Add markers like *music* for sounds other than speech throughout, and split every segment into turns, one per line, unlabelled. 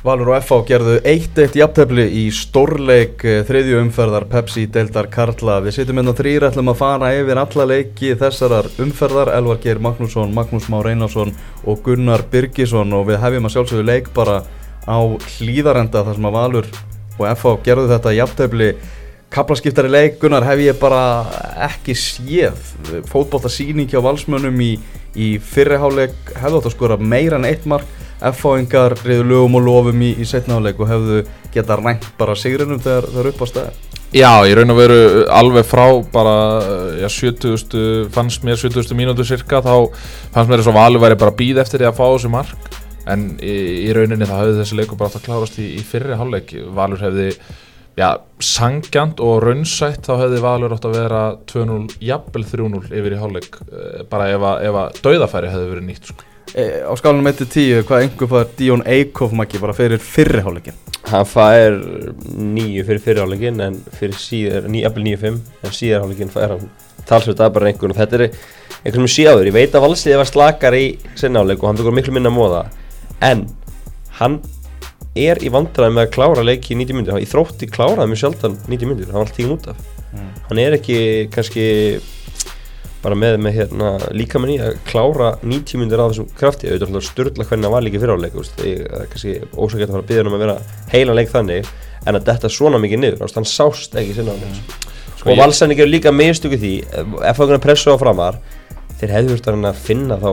Valur og FH gerðu 1-1 jafntefli í stórleik eh, þriðju umferðar Pepsi Deildar Karla. Við sittum inn á þrýr, ætlum að fara yfir alla leiki þessarar umferðar. Elvar Geir Magnússon, Magnús Már Einarsson og Gunnar Birgisson og við hefjum að sjálfsögðu leik bara á hlýðarenda þar sem að Valur og FH gerðu þetta jafntefli. Kaplaskiptari leik, Gunnar, hef ég bara ekki séð. Fótbólta síning hjá valsmönnum í, í fyrriháleik hefðu átt að skora meira en eitt mark F-fáingar reyðu lögum og lofum í, í setnáleik og hefðu geta rænt bara sigrinum þegar það eru upp á stæði
Já, ég raun að veru alveg frá bara, já, 70. fannst mér 70. mínútu cirka, þá fannst mér þess að Valur væri bara býð eftir því að fá þessu mark, en í, í rauninni þá hefði þessi leiku bara átt að klárast í, í fyrri hálfleik, Valur hefði já, sangjant og raunsætt þá hefði Valur átt að vera 2-0, jafnvel 3-0 yfir í hálfleik, eh, bara ef að, að dauðafæri hefði verið nýtt, sko
e, á skálunum 1-10, hvað einhver fær Díón Eikhoff makki bara fyrir fyrriháleikin?
Hann fær nýju fyrir fyrriháleikin en fyrir síðar, nýjafnvel 9-5 en síðarháleikin fær hann talsveit að bara einhvern og þetta er einhvern á þér, ég veit að valsliði var slakar í sennáleik og hann byggður miklu minna móða en hann er í vandræði með að klára leiki í 90 myndir, í þrótti kláraði mjög sjaldan 90 myndir, hann var alltaf tíðin út af. Mm. hann er ekki kannski bara með, með hérna, líka með nýja að klára 90 minnir á þessum krafti. Auðvitað störtla hvernig það var líka fyriráleik ég er kannski ósakert að fara að byggja um að vera heila leik þannig en að þetta svona mikið niður þannig sást ekki sinna á þess sko, og valsæni gerur líka meðstöku því ef það pressu á framar þeir hefðu verið að finna þá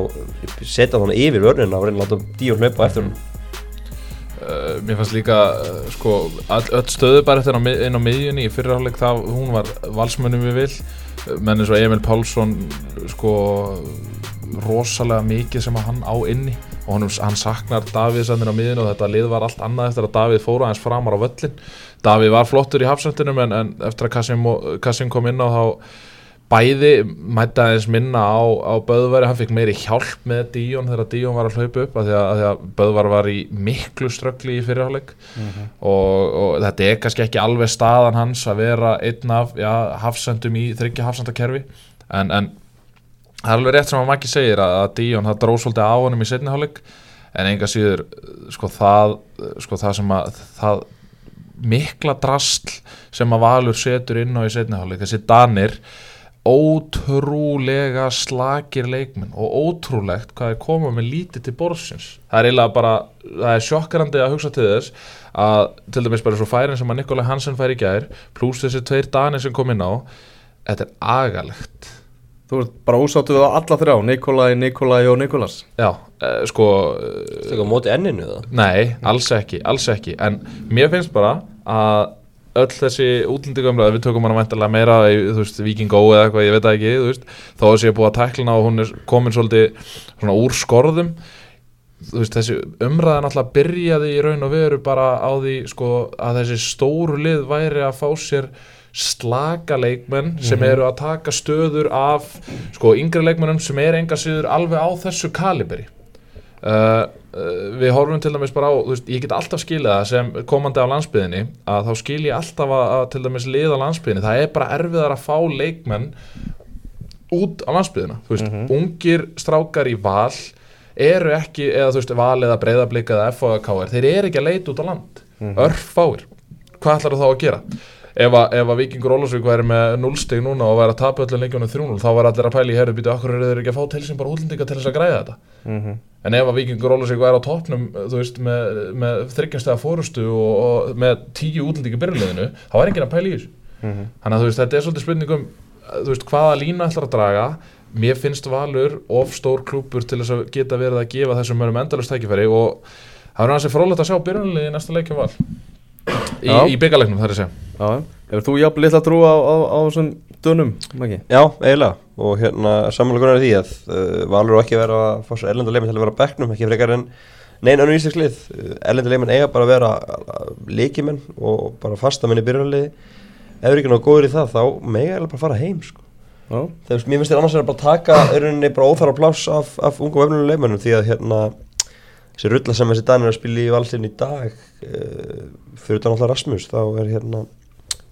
setja þannig yfir vörnina og reyna að láta díu hlaupa eftir hún
uh, Mér fannst líka uh, sko, öll stöðu bara eftir inn á miðjunni í fyrirháleik þá hún var valsmönnum við vil menn eins og Emil Pálsson sko rosalega mikið sem hann á inni. Og hann, hann saknar Davíð sannir á miðin og þetta lið var allt annað eftir að Davíð fóra aðeins framar á völlin Davíð var flottur í hafsendunum en, en eftir að Kassim kom inn á þá bæði mætti aðeins minna á, á Böðværi, hann fikk meiri hjálp með Díón þegar Díón var að hlaupa upp að því að, að, að Böðvar var í miklu ströggli í fyrirháleik mm -hmm. og, og þetta er kannski ekki alveg staðan hans að vera einn af já, hafsendum í þryggja hafsendakerfi. En, en það er alveg rétt sem að Maggi segir að, að Díón það dróð svolítið á honum í setniháleik en enga síður sko það, sko, það sem að það mikla drastl sem að Valur setur inn á í setniháleik þessi Danir ótrúlega slagir leikmenn og ótrúlegt hvað er komað með lítið til borðsins. Það er eiginlega bara, það er sjokkarandi að hugsa til þess að til dæmis bara svo færin sem að Nikolaj Hansen fær í gær pluss þessi tveir danir sem kom inn á þetta er agalegt.
Þú ert bara ósáttuð á alla þrjá Nikolaj, Nikolaj og Nikolas.
Já, eh, sko
Þú á móti enninu það?
Nei, alls ekki, alls ekki. En mér finnst bara að öll þessi útlendingumlega, við tökum hana mæntilega meira í, þú veist, Viking Go eða eitthvað, ég veit ekki, þú veist, þó að sé búið að tæklina og hún er komin svolítið svona úr skorðum, þú veist, þessi umræðan alltaf byrjaði í raun og veru bara á því, sko, að þessi stóru lið væri að fá sér slaka leikmenn sem mhm. eru að taka stöður af, sko, yngre leikmennum sem er enga síður alveg á þessu kaliberi. Uh, uh, við horfum til dæmis bara á veist, ég get alltaf skilja það sem komandi á landsbyðinni að þá skil ég alltaf að, að til dæmis liða landsbyðinni, það er bara erfiðar að fá leikmenn út á landsbyðina, þú veist, mm -hmm. ungir strákar í val eru ekki, eða þú veist, val eða breyðablika eða FOK-er, þeir eru ekki að leita út á land, mm -hmm. örfáir hvað ætlar þá að gera? ef að, ef að Vikingur Ólarsvík væri með 0 steg núna og væri að tapa öllum leikjónu 3-0 þá var allir að pæli í herru býtu okkur eru þeir ekki að fá til sem bara útlendinga til þess að græða þetta mm -hmm. En ef að Vikingur Ólarsvík væri á toppnum þú veist með, með þryggjastega fórustu og, og með tíu útlendinga byrjuleginu þá er enginn að pæli í þessu. Mm -hmm. þannig að þú veist þetta er svolítið spurningum þú veist hvaða lína ætlar að draga. Mér finnst valur of stór klúpur til þess að geta verið að gefa þessum mörgum endalust tækifæri og það er náttúrulega frólægt að sjá byrjunlegi næsta leikjum val. Í, í byggalegnum þar er að segja.
Hefur þú jafn litla trú á, á, á þessum dönum, Maggi?
Já, eiginlega og hérna samanlega grunar því að uh, valur ekki vera að fá sér erlenduleimin til að vera að bekknum, ekki frekar en neina annu íslensklið, uh, erlenduleimin eiga bara að vera leikimenn og bara fastamenn í byrjunarliði ef við ekki náðu góður í það þá mega eða bara fara heim sko. þegar mér finnst þér annars að bara taka öruninni bara óþara pláss af, af ungu og efnulegum leimennum því að hérna þessi rulla sem þessi danir að spila í valsinn í dag uh, fyrir þannig alltaf Rasmus þá er hérna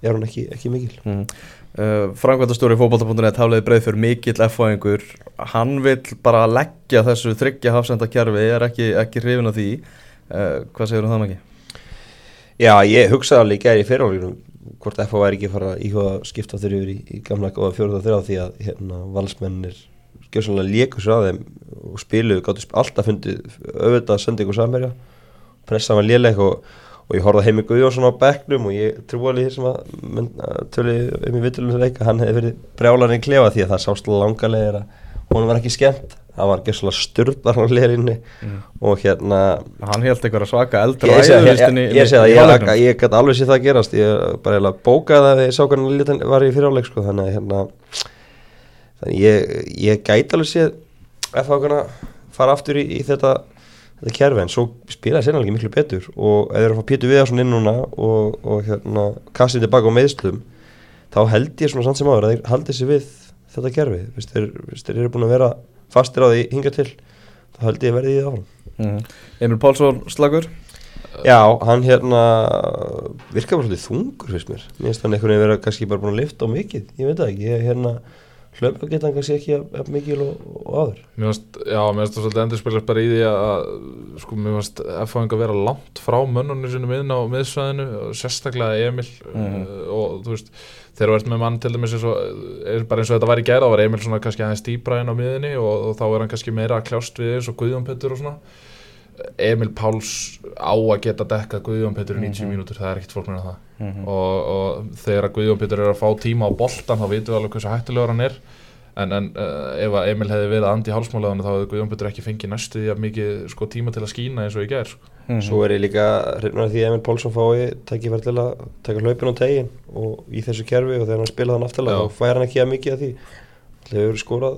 er hún ekki, ekki mikil mm.
Uh, Frankvæntastjóri fókbalta.net hafleði breið fyrir mikill F-fæðingur hann vil bara leggja þessu þryggja hafsenda kjærfi er ekki, ekki hrifin af því. Uh, hvað segir þú það ekki?
Já, ég hugsaði alveg í gæri í fyrirháleginum hvort FH væri ekki að fara í hvað skipta þeir yfir í, í gamla góða fjóruð og þrjá því að hérna valsmennir skjóðsannlega léku sér að þeim og spiluðu, gáttu alltaf fundið auðvitað sending og samverja pressa var léleg og, og ég horfði heimi Guðjónsson á bekknum og ég trú alveg sem að tölu um í vitulunum leika, hann hefði verið brjálarinn klefa því að það sást langarlega að hún var ekki skemmt. Það var ekki svona styrtar á leirinni mm. og hérna
hann held eitthvað svaka eldur
ég sé það, ég, ég, ég, ég gæti alveg sér það að gerast. Ég bara eiginlega bókaði það við sá hvernig hann var í fyriráleik sko, þannig að hérna þannig ég gæti alveg sér að fara aftur í, í þetta þetta kerfi en svo spilaði sérna ekki miklu betur. Og ef þeir eru að fá Pítur Viðarsson inn núna og, og hérna kastið tilbaka á meðslum þá held ég svona sann sem áður að þeir haldi sér við þetta kerfi, þeir, þeir eru búin að vera fastir á því hinga til. Þá held ég verði í það áfram.
Mm. Einur Pálsson slagur?
Já, hann hérna virka bara svolítið þungur fyrst mér. Finnst hann einhvern veginn vera kannski bara búin að lifta á mikið. Ég veit það ekki, ég hérna hlöpa geta hann kannski ekki að mikið og, og aður
Mér finnst, já, mér finnst það svolítið endur spilast bara í því að sko, mér finnst F-fáing að vera langt frá mönnunum sinum inn á miðsvæðinu sérstaklega Emil mm. uh, og þú veist þegar þú ert með mann til dæmis eins og, er bara eins og þetta var í gerð þá var Emil svona kannski aðeins dýbra inn á miðinni og, og þá er hann kannski meira að kljást við eins og Guðjón Pettur og svona Emil Páls á að geta dekka Guðjón Pettur í 90 mm -hmm. mínútur, það er ekkert fólk meina það mm -hmm. og, og þegar Guðjón Pettur er að fá tíma á boltan þá vitum við alveg hversu hættilegur hann er en, en uh, ef Emil hefði verið andi í hálsmálaðinu þá hefði Guðjón Pettur ekki fengið næstu því að mikið sko, tíma til að skína eins og í gerð sko.
Mm -hmm. Svo er ég líka hrifnur því að Emil Pálsson fái takkifær til að taka hlaupin á tegin og í þessu kerfi og þegar hann spilaði hann aftalega þá fær hann ekki að mikið af því Það hefur skorað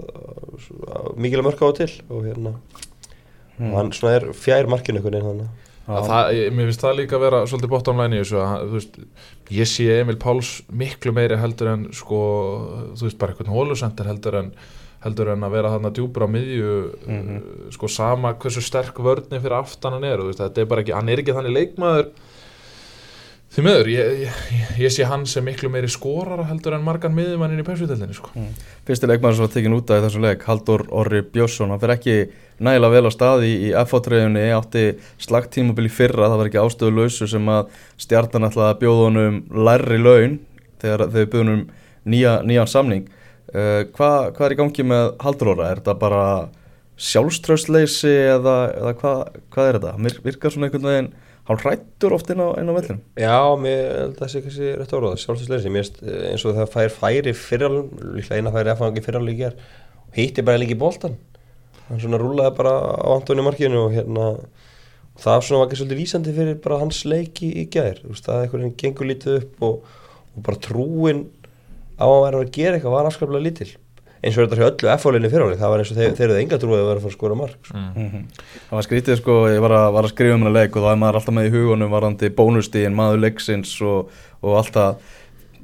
mikilvæg mörg á og til og hérna mm. og hann svona er fjær markinu einhvern veginn
þannig Mér finnst það líka að vera svolítið bótt ánlæni í þessu að veist, ég sé Emil Páls miklu meiri heldur en sko, þú veist bara einhvern hólusender heldur en heldur en að vera þarna djúbra á miðju mm -hmm. sko sama hversu sterk vörðni fyrir aftan hann er, veist, þetta er bara ekki hann er ekki þannig leikmaður því meður, ég, ég, ég sé hann sem miklu meiri skorara heldur en margan miðjumannin í persvítildinni sko. mm.
Fyrsti leikmaður sem var tekinn út af þessu leik Haldur Orri Björnsson, hann fyrir ekki nægilega vel á staði í FH-treyjunni átti slagtímabili fyrra, það var ekki ástöðu lausu sem að stjartan ætlaði að bjóða honum lærri laun þegar þau bjóðunum nýja, nýjan samning Uh, hvað hva er í gangi með Halduróra? Er þetta bara sjálfströðsleysi eða, eða hvað hva er þetta? Virkar svona einhvern veginn hálf hrættur oft inn á, á vellinu
Já, mér það sé kannski rétt áráða sjálfströðsleysi, mér er eins og það fær færi fyriralum, líklega eina færi aðfangi ger og hýtti bara líka í bóltan hann svona rúlaði bara á Antoni markinu og hérna það svona var ekki svolítið vísandi fyrir bara hans leiki í ger, það er einhvern veginn gengur lítið upp og, og bara trúin á að vera að gera eitthvað var afskaplega lítil eins og þetta hjá öllu F-fólinu fyrirháleik það var eins og þeir, þeir eru enga trúið að vera að fara að skora mark sko. mm
-hmm. Það var skrítið sko, ég var að, var að skrifa um hana leik og þá er maður alltaf með í hugunum varandi bónustíðin, maður leiksins og, og alltaf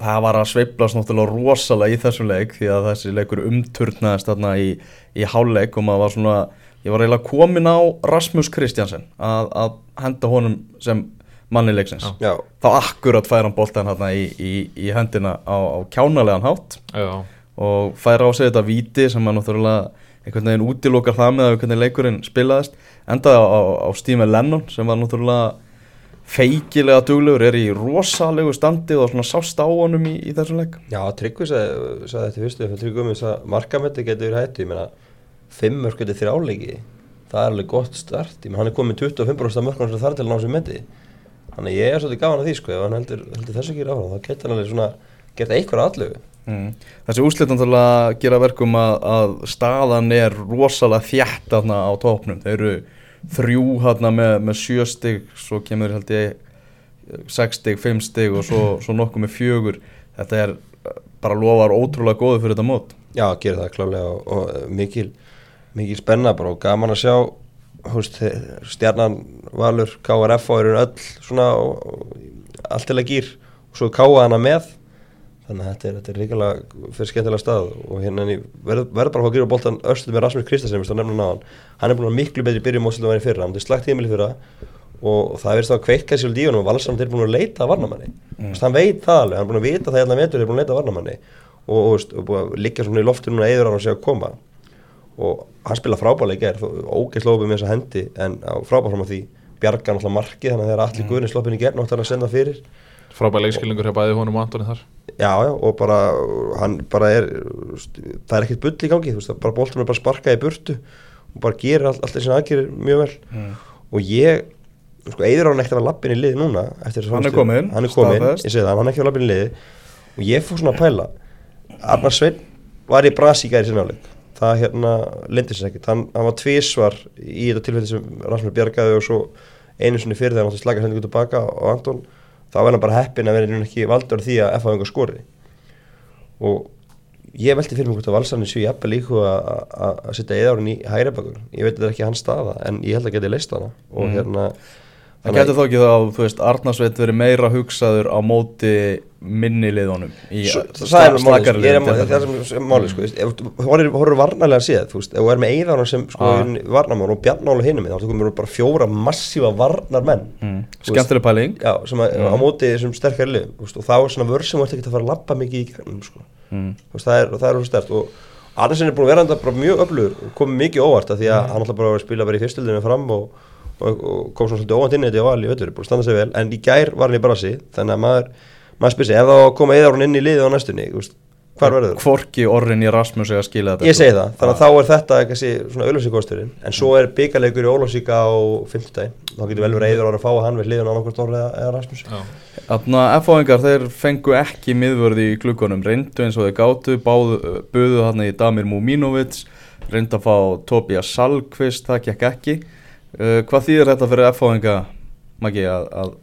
það var að sveiplast náttúrulega rosalega í þessu leik því að þessi leikur umturnaðist þarna í, í háleik og maður var svona, ég var eiginlega komin á Rasmus Kristjansen að, að henda honum sem mannilegsins Já. þá akkurat fær hann boltan hérna í, í, í hendina á, á kjánalegan hátt Já. Og fær á sig þetta viti sem hann náttúrulega einhvern veginn útilokar það með að hvernig leikurinn spilaðist. Endaði á, á, á Steve Lennon sem var náttúrulega feikilega duglegur, er í rosalegu standi og svona sást á honum í, í þessum leik.
Já, Tryggvi sagði þetta fyrstu Tryggvi um þess að markametti getur hættu ég meina, fimm mörgöti þrjáleiki það er alveg gott start, ég meina hann er komið 25% mörgum sem þar til hann á sem metti þannig ég er svolítið gafan að því sko ef hann heldur, heldur þess að gera áfram þá getur hann alveg svona gert eitthvað allu mm.
Þessi úslitum til að gera verkum að, að staðan er rosalega þjætt á tópnum þeir eru þrjú hérna með, með sjö stygg svo kemur held ég sex stygg, fimm stygg og svo, svo nokkuð með fjögur. Þetta er bara lofar ótrúlega góði fyrir þetta mót.
Já, gerir það klálega og, og mikil mikil spenna bara og gaman að sjá Húst, stjarnan, Valur, KRF og eru öll svona allt til að gýr. Og svo káða hana með þannig að þetta er, þetta er ríkilega fyrir skemmtilega stað og hérna verður verð bara að fá að gýra bóltan östuð með Rasmus Kristensen hann. Er búin að miklu betri byrjum mótstöðu að vera í fyrra, hann er slagt tímili fyrra og það verðist að kveika sér í honum og valsamt er búin að leita að varnamanni mm. hann veit það alveg, hann er búin að vita það hérna metur er búin að leita að varnamanni og, og, og að liggja svona í loftinu núna eður hann að segja að koma. Og hann spila frábælega í gerð með og að senda fyrir
frábæð leikskilningur hjá bæði honum og Antoni þar.
Já, já, og bara, hann bara er, það er ekkert bull í gangi, þú veist, bara boltum er bara sparkað í burtu og bara gerir all, allt þessi aðgerir mjög vel.
Mm.
og ég, sko, Eiður á hann ekkert að lappin í liði núna eftir þessa
Hann er kominn,
hann er kominn,
staðfest.
ég segi það, hann er ekki að lappin í liði. Og ég fór svona að pæla Arnar Sveinn var í brasi í gæri sinna áleik. Það hérna lindi sér ekkert. Hann, hann var tvísvar í þetta tilfelli sem Rasmus Bjargaði og svo einu sinni fyrir þegar hann átti slaka sendingu tilbaka og Anton þá er hann bara heppin að vera í ekki valdur því að FH skori. Og ég velti fyrir mig hvort að valsarni séu jafnvel líku að- að að setja eðárin í hægri bakur ég veit þetta er ekki hans staða en ég held að geti leist hana. Og
Mhm.
hérna
Það
að-
getur þó ekki þá, þú veist, Arnarsveit verið meira hugsaður á móti minni liðunum í uh,
það er máli,
slakari
sko, að- þú horfir horfir varnarlega séð þú veist, ef þú er með eðárin sem sko,
Ah.
varnarmál og bjarnál og hinum þá þú komur bara fjóra massífa varnarmenn
Mm. Skemmtileg pæling
já, sem að, á móti þessum sterkari lið og þá er svona vörð sem ert ekki að fara að lappa mikið í gegnum sko.
mm.
Það er, það er svo stert og Arnesen er búin að vera mjög öflugur komið mikið óvart af því að hann alltaf bara var að spila bara í fyrstöldinu fram og, og, og kom svona svolítið óvart inn í þetta val í vettur, búin að standa sig vel en í gær var hann í brasi, þannig að maður maður spyrir sig, ef það á að koma eða inn í liðið á næstunni, hvar verður það?
Hvorki orrin í Rasmus eða skila þetta
Ég
sko.
segi það, þannig að þá er þetta kannski svona auðlýsingkosturinn, en svo er byggarleikur í Ólafsíka á 50 þá getur vel verið eður ára að fá að hann við hliðun á nokkurt orðið eða, eða Rasmus
Já.
Þarna F-fáingar þeir fengu ekki miðvörði í klukkunum, reyndu eins og þeir gátu, báðu, buðu þarna í Damir Múmínovic, reyndu að fá Tobias Salkvist, það gekk ekki. Uh, hvað þýðir þetta fyrir F-fáinga, Maggi, að, að,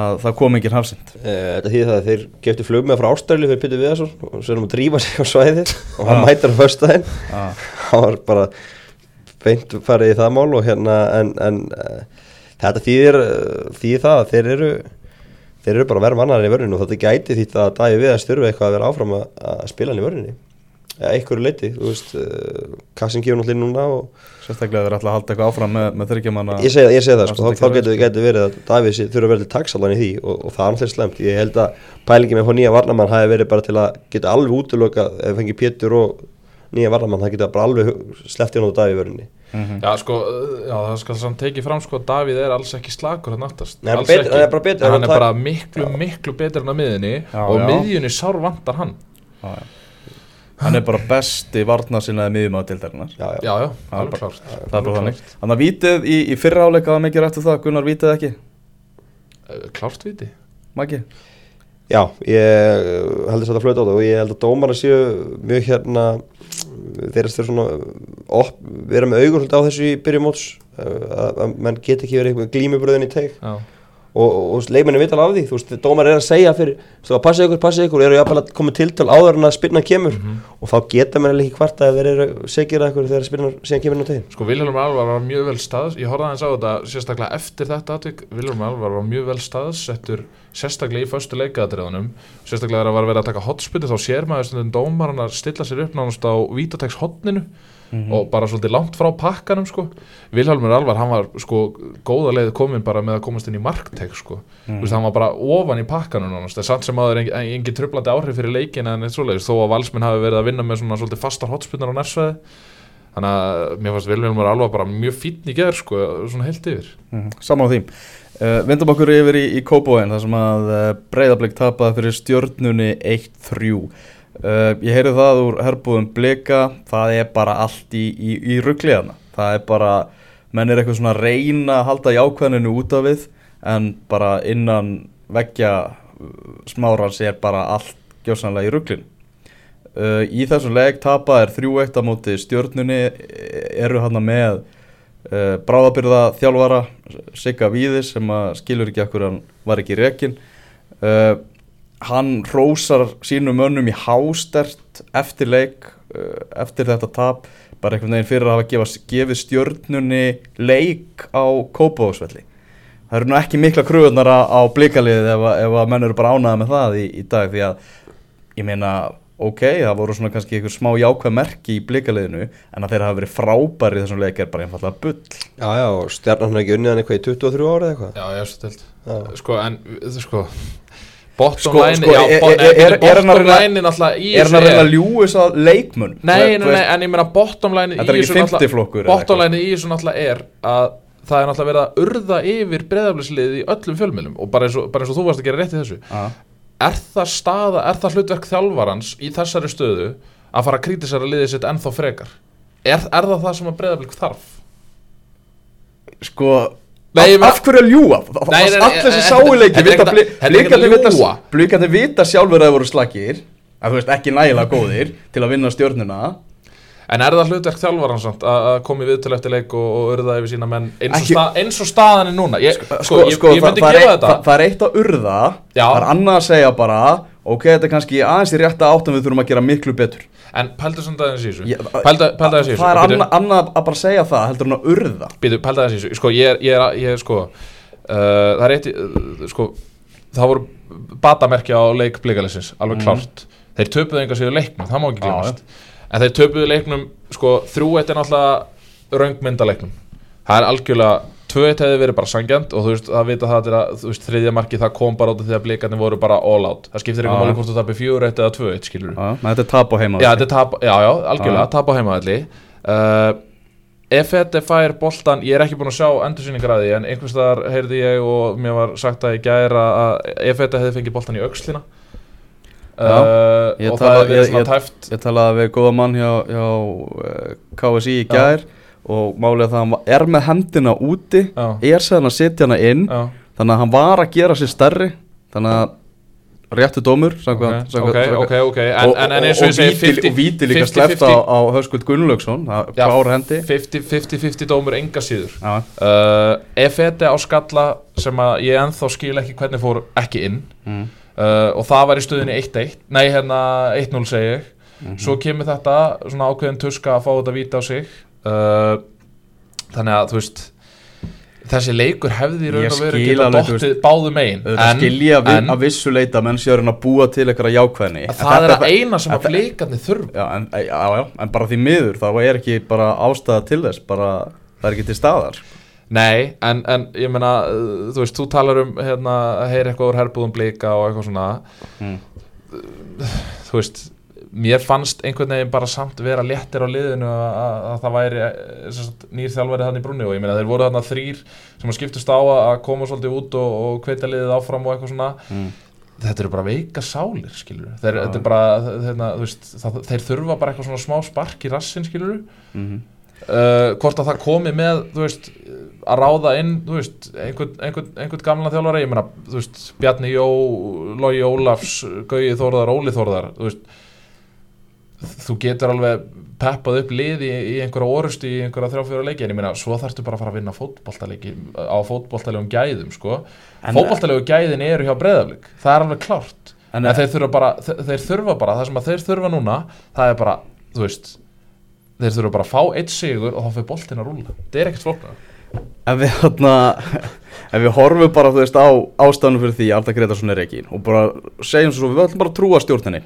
að það kom engin hafsind?
Eh, Þetta þýðir það að þeir geftu flug með frá Ástralju fyrir Pytur Viðarsson og svo erum að drífa sig á svæðið og hann
Já.
mætir á föstudaginn
Ah,
hann var bara beint farið í það mál og hérna en, en uh, þetta þýðir, uh, þýðir það að þeir eru þeir eru bara verið mannar í vörðinu og þetta gæti því að dagi við að styrfa eitthvað að vera áfram að, að spila hann í vörðinu eða einhverju leiti, þú veist uh, Kassin kemur náttúrulega núna og
sérstaklega þeir ætla að halda eitthvað áfram með, með þryggjamanna.
ég segi, það, sko, þá, getur
sko.
gæti verið að Davíð sé- þurfa að vera til taksallan í því og, og það er náttúrulega slemt ég held að pælingi með fá nýja varnamann hafi verið bara til að geta alveg útlöka ef fengi Pétur og nýja varnamann það geta bara alveg sleppt í hann á Davíð vörðinni
Mhm.
Já, sko, uh, já, það skal samt tekið fram sko Davíð er alls ekki slagur hann aftast
Nei, hann er
ekki.
hann er bara
En
hann
er bara miklu, miklu betur en að miðinni
Já,
Og miðjunni sár vantar hann
já. Hann er bara besti varna sinnaði miðjum á tildarinnar.
já, já.
Já, já,
er
alveg
bara-
klárt
Það er bara þannig. Þannig að vítið í, í fyrra áleika var mikið rættu það, Gunnar vítið ekki,
Uh, Klárt viti
Maggi?
já ég heldur þetta að flöta á það og ég held að dómarna séu mjög hérna þeirra styrir svona op, vera með svolítið á þessu í byrjum móts að, að menn get ekki verið eitthvað glímubröðin í teig
Já,
og, og, og leikmenni vita alveg af því þú veist, dómar er að segja fyrir þú veist, passa ykkur, passa ykkur, eru jafnvel að koma tiltöl áður en að spyrna kemur.
Mhm.
og þá geta menn ekki hvart að þeir eru segir að ykkur þegar spyrna síðan kemur inn á tegin
Sko Vilhelm Alvar var mjög vel staðs Ég horfði aðeins á þetta sérstaklega eftir þetta atvik Vilhelm Alvar var mjög vel staðsettur sérstaklega í föstu leikaðatriðunum sérstaklega þegar það var verið að taka hotspiti þá sér maður stundum dómarinn að stilla sér upp nánast á vítatex hotninu og bara svolítið langt frá pakkanum sko. Vilhelmur Alvar, hann var sko góða leið komin bara með að komast inn í markteg sko. mm. Vist, hann var bara ofan í pakkanum nánast, það er samt sem aður engin, engin trublandi áhrif fyrir leikin en eitt svoleiðis, þó að valsmenn hafi verið að vinna með svona svolítið fastar hotspinnar á nærsvæði þannig að mér fannst Vilhelmur Alvar bara mjög fínn í gerð sko, svona heilt yfir
Mm Saman á því. Uh, vindum okkur yfir í, í Kópóin þar sem að uh, breyðablík tapaði fyrir stjörnunni 1-3. Uh, ég heyri það úr herbúðum blika, það er bara allt í, í, í ruggliðana. Það er bara, menn er eitthvað svona að reyna að halda jákvæðinu út af við en bara innan veggja smárans er bara allt gjósanlega í rugglinu. Uh, í þessum leik tapa er 3-1 á móti stjörnunni, eru hann með uh, bráðabyrða þjálfara Sigga Víðis sem skilur ekki akkur hann var ekki rekin uh, hann rósar sínum mönnum í hástert eftir leik uh, eftir þetta tap bara einhvern veginn fyrir að hafa gefa, gefið stjörnunni leik á Kópavóksvelli það eru nú ekki mikla kröðunar á, blíkaliðið ef, ef að menn eru bara ánaða með það í, í dag því að ég meina ok, það voru svona kannski einhver smá jákvæð merki í blíkaliðinu en að þeir hafa verið frábæri í þessum leik er bara einfallega bull.
Já, já, og stjarnan hann ekki unnið hann eitthvað í 23 ára eða eitthvað?
Já, ég veist þetta
Já.
Sko, en, sko Bottom
Sko-
line,
sko,
já,
er- er- er- er
bottom line náttúrulega í
er hann að
þessu
reyna að ljú þess að leikmun
Nei, nei, en ég meina bottom line
er
í þessu náttúrulega er að það er náttúrulega verið að urða yfir breðaflisliðið í öllum fjölmjölum og bara eins og, bara eins og þú varst að gera rétt í þessu
Já.
er það staða, er það hlutverk þjálfarans í þessari stöðu að fara að krítisara liðið sitt ennþá frekar er, er það það sem að breðaflik þarf?
Sko af, hverju að ljúa? Allir sem sáuleiki Blíkandi vita, sjálfur að það voru veist ekki nægilega góðir til að vinna stjórnuna
En er það hlutverk þjálfarans samt að koma í viðtölu eftir leik og, og urða yfir sína menn eins og,
Ekki-
sta, eins og staðan er núna? Ég, sko,
sko,
ég,
sko,
ég myndi gefa þetta.
það, er eitt að urða það er annað að segja bara ok, þetta er kannski aðeins í rétta átt en við þurfum að gera miklu betur
En samt aðeins í þessu. Pældu aðeins í þessu.
það er annað, að bara segja það heldur en að urða.
Pældu aðeins í þessu. Sko, ég er, sko uh, Það er eitt, uh, sko Það voru batamerki á leik blíkalisins Alveg
Mhm.
klárt. Þeir töpuðu enga sér leiknum, það má ekki glemast En þeir töpuðu leiknum, sko Þrjú eitt er náttúrulega röngmyndaleiknum Það er algjörlega Tvö eitt hefði verið bara sangjant og þú veist, það vita það að þú veist, þriðja marki það kom bara út af því að blíkarnir voru bara all out. Það skiptir
Já.
einhver máli hvort þú tapir fjögur eitt eða tvö eitt, skilur
Já, menn þetta er tap á heima
Já, þetta er tap, já, já, algjörlega,
Já.
tap á heimaðalli uh, Ef þetta fær boltan, ég er ekki búinn að sjá endursýningar að því En einhvers staðar heyrði ég og mér var sagt að í gæra að ef þetta hefði fengið boltan í
Já,
uh,
ég
Og
tala-
það hefði verið
ég-
svona
ég-
tæft.
Ég talaði við góða mann hjá, hjá uh, KSI í gær og er það að hann er með hendina úti
Já,
er sæðan að setja hana inn.
Já,
þannig að hann var að gera sér stærri. Þannig að réttu dómur
ok,
samkvæmt,
ok,
samkvæmt,
ok, ok. En, en, en eins og ég segi
og víti líka sleppt á, á Höskuld Gunnlaugsson
Já,
klár hendi.
50-50 dómur enga síður. Uh, Ef þetta á skalla sem að ég ennþá skil ekki hvernig fór ekki inn
mm,
uh, og það var í stöðinni 1-1 nei hérna 1-0 segi ég.
Mhm.
svo kemur þetta svona ákveðin tuska að fá þetta víta á sig uh, þannig að þú veist þessi leikur hefði í raun og veru
skil
geta dottið báðu megin.
auðvitað skilja við, að vissu leita menn séu að að búa til eitthvað jákvæðni.
Að það er að eina sem
en
að
það-
blikarnir þurfa.
Já, en, já, já, en bara því miður þá er ekki bara ástæða til þess bara það er ekki til staðar.
Nei, en, en ég meina uh, þú veist, þú talar um hérna, að heyra eitthvað úr herbúðum blika og eitthvað svona.
Mm.
þú veist mér fannst einhvern veginn bara samt vera léttir á liðinu að, að, að það væri eh, sem sagt, nýr þjálfari þannig í brunni og ég meina þeir voru þarna þrýr sem skiptust á að koma svolítið út og, og hvetja liðið áfram og eitthvað svona.
Mm.
þetta eru bara veika sálir skilur þeir, er bara, þeirna, veist, það, þeir þurfa bara eitthvað svona smá spark í rassin skilur
Mm
uh, hvort að það komi með veist, að ráða inn veist, einhvern, einhvern, einhvern gamla þjálfari ég meina, Bjarni Jó Logi Ólafs, Gauði Þórðar Óli Þórðar, þú veist þú getur alveg peppað upp lið í, í einhverja orustu í einhverja þrjáfjóra leiki en ég meina, svo þarftu bara að fara að vinna fótboltaleiki á fótboltalegum gæðum sko.
En-
fótboltalegu gæðin eru hjá breyðaflik það er alveg klárt.
En-
en, þeir, þurfa bara, þeir, þurfa bara, það sem að þeir þurfa núna það er bara, þú veist þeir þurfa bara að fá eitt sigur og þá fyrir boltin að rúla, það er ekkert flóknar
Ef við, *laughs* ef við horfum bara veist, á ástæðanum fyrir því að Arna Gretarsson er rekin og bara segjum svo, við ætlum bara að trúa stjórninni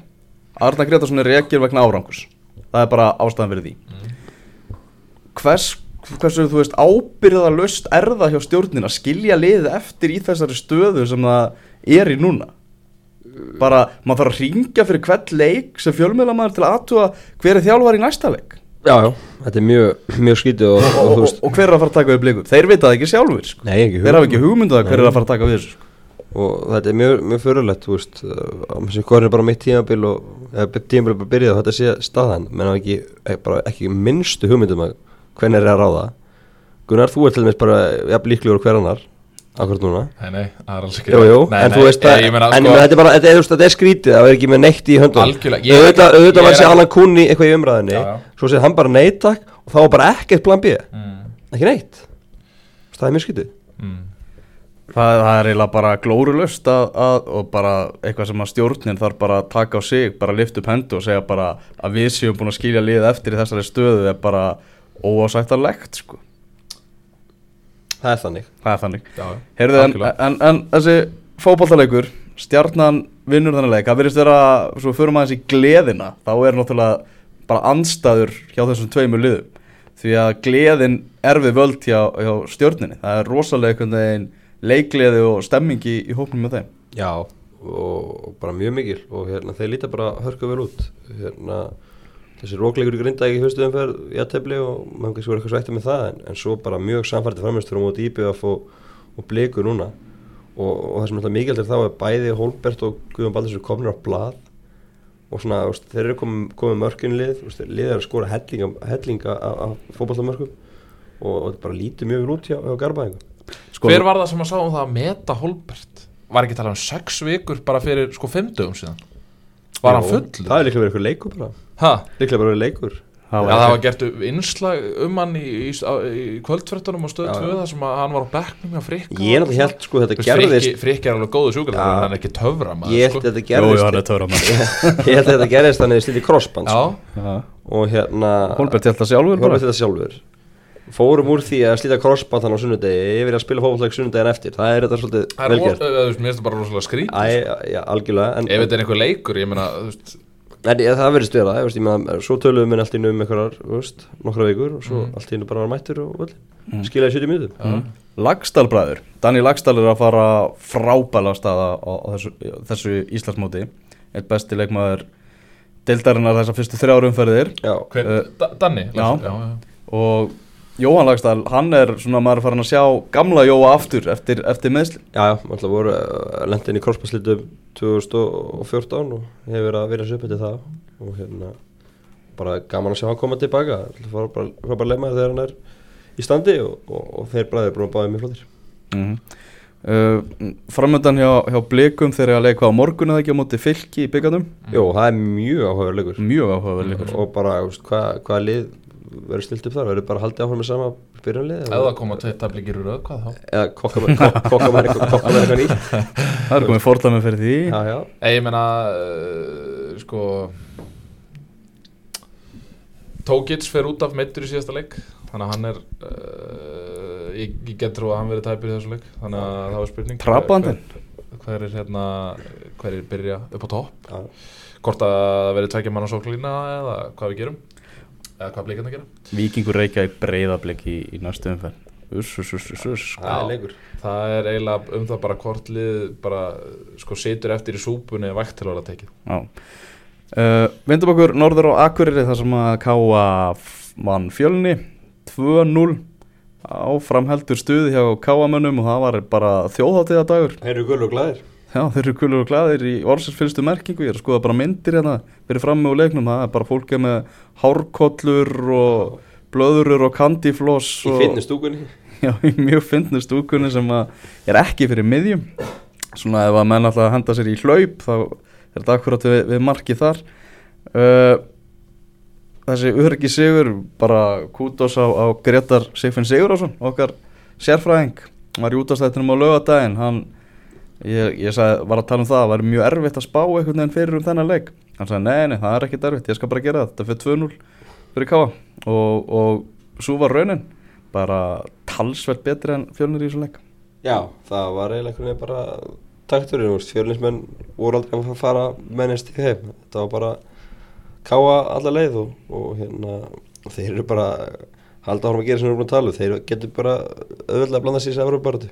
Arna Gretarsson er rekin vegna árangus það er bara ástæðan fyrir því. Hvers, hversu þú veist ábyrðalöst er það hjá stjórnin að skilja liðið eftir í þessari stöðu sem það er í núna? Bara, maður þarf að ringja fyrir hvert leik sem fjölmiðlamaður til að aðtúa hver er þjálfar í næsta leik.
Já, já, þetta er mjög, mjög skítið og,
og,
og,
og, hver er að fara að taka við blikum þeir vita það ekki sjálfur sko.
Nei, ekki
þeir hafa ekki hugmyndu að hver er að fara að taka við þessu sko.
Og þetta er mjög, mjög fyrirlegt þú veist, uh, að sem er bara mitt tímabil og tímabil bara byrjað og þetta sé staðan, menn ekki, eh, ekki minnstu hugmyndum að hvernig er að ráða. Gunnar, þú ert til dæmis bara jafn líklegur og hver annar akkurat núna.
Nei, nei, það er alls ekki
Jú, jú,
nei,
en þú veist að
meina,
en
sko,
þetta er bara, þetta er, skrítið það er ekki með neitt í
er
auðvitað, var
ekki-
Alan Kunni eitthvað í umræðinni
Já, já.
svo segir hann bara neytak og þá var bara ekkert plan B.
Mm,
ekki neitt. Það er mjög skrítið.
Mm.
Það, það er eiginlega bara að, og bara eitthvað sem að stjórnin þarf bara að taka á sig bara lift upp hendu og segja bara að við séum búin að skilja liðið eftir í þessari stöðu er bara óásættarlegt sko.
það er þannig.
Það er þannig.
Já.
Heyrðu, en, en, en þessi fótballtaleikur stjarnan vinnur þannig leik. Það virðist vera, svo fyrir maður þessi gleðina þá er náttúrulega bara andstæður hjá þessum tveimur liðum. Því að gleðin er við völd hjá, hjá stjörninni, það er rosalega einhvern veginn leikgleði og stemmingi í hópnum með þeim.
Já og, bara mjög mikil og hérna þeir líta bara hörku vel út. Hérna þessi rókleikur í grinda ekki fyrstu umferð í aðtefli og maður kannski voru eitthvað svægt með það en, en svo bara mjög samfærdi framhengstur á móti IBF og, og blikur núna. Og, og það sem er mikilvægt er þá að bæði Holbert og Guðjón Baldursson komnir á blað og svona, veist, þeir eru komið, komið mörkunlið, er að skora hellinga, hellinga af, fótballtamörkum og, og bara lítið mjög vel út hjá, hjá Garbaðingu
Sko,
Hver var það sem að sá um það að meta Holbert? Var ekki talað um sex vikur bara fyrir sko fimm dögum síðan? Var hann full?
Það er líklega verið eitthvað leikur bara
Ha?
Líklega verið leikur
Já,
var
það var gert innslag um hann í, í, í kvöldfrettunum og stöð
Já,
2
já.
þar sem að hann var á bekknum hjá Frikka
Ég er náttúrulega held sko þetta gerðist
Frikki er alveg góðu sjúkvæð
Já.
hann er ekki töfra maður
Ég held
sko.
þetta gerðist
hann er *laughs*
Ég held þetta gerðist þannig að stýtti crossband
Já,
Já.
og hérna
Holbert held það sjálfur
Fórum úr því að slíta crossband hann á sunnudegi yfir að spila fótbolleik sunnudegin eftir. Það er þetta svolítið
það er veist, mér finnst það bara rosalega skrít
Æ, já, algjörlega en,
Ef þetta er einhver leikur, ég meina,
það vera, ég veist, ég meina, svo töluðum við allt í einu um einhverjar, þú veist, nokkra vikur og svo
Mm.
allt í einu bara var mættur og völl skilaði 70 mínútum
mm. Lagstallbræður Danni Lagstall er að fara frábæla staða á, á þessu, þessu Íslandsmóti. Eitt besti leikmaður deildarinnar þessar fyrstu þrjár umferðir.
Da- Danni?
Já. og Jóhann Lagstall, hann er svona maður farin að sjá gamla Jóa aftur eftir, eftir meðsli
já, já, alltaf voru uh, lendin í crossbandslitum 2014 og hefur verið að vera eftir það. Og hérna bara gaman að sjá hann koma tilbaka. Það var bara, var bara leikmaður þegar hann er í standi og, og, og þeir bræðir að báða mjög flottir.
Mm -hmm. uh, Framöndan hjá, hjá blikum þegar að leika á morgun eða ekki á móti fylki í byggarnum
Jó, það er mjög áhugaður leikur.
Mjög áhugaverð leikur.
Og bara, þú veist, hvað hva lið verður stilt upp þar, verður bara haldið áfram með sama byrjanlið
það koma tveit tablikir úr röð, hvað þá?
eða kokka með eitthvað nýtt. *laughs*
Það er komið fordæmi fyrir því.
Já, já,
Nei, ég meina, uh, sko Tókits fer út af meittur í síðasta leik Þannig að hann er uh, ég, ég get trú að hann verið tæpur í þessu leik Þannig að það var spurning.
Trabandinn.
hver, hver er hérna Hver er byrja upp á topp. Hvort að það verið tveggja mann á sóklína Eða hvað við gerum Eða hvað blikarna gera?
Víkingur reykja í breyðablik í, í næstu umferð. Uss, uss, uss, uss, uss.
Það er
Það er eiginlega um það bara hvort lið bara sko situr eftir í súpunni vægt til að vera tekið.
Já. Uh, Vindum okkur norður á Akureyri þar sem að Káa mann fjölni. 2-0 áframheldur stuði hjá Káamönnum og það var bara þjóðháttíða dagur
þeir eru gull og glæðir
Já, þeir eru kulur og glæðir í orðsins fylgstu merkingu. Ég er að skoða bara myndir hérna fyrir fram með úr leiknum, það er bara fólk með hárkollur og blöðurur og kandifloss
í
og,
finni stúkunni. *laughs*
Já, í mjög fyndnu stúkunni sem er ekki fyrir miðjum. Svona ef að menn alltaf henda sér í hlaup þá er þetta akkurat við, við markið þar. Uh, þessi öryggi sigur bara kútos á, á Gretar Sigfinn Sigurásson okkar sérfræðing var í útastættinum á laugadaginn hann, ég, ég sagði, var að tala um það það var mjög erfitt að spá einhvern veginn fyrir um þennan leik. Hann sagði, nei, nei, það er ekkert erfitt ég skal bara gera það, þetta fyrir 2-0 fyrir Káa og, og svo var raunin. Bara talsvert betri en fjölnir í þessu leik.
Já, það var eiginlega einhvern veginn bara takturinn, fjörlinsmenn voru aldrei að fara mennist í heim þetta var bara káa alla leið og, og hérna þeir eru bara halda áfram að gera sem við erum að tala um. þeir getur bara auðvitað að blanda sér sér Evropabaratu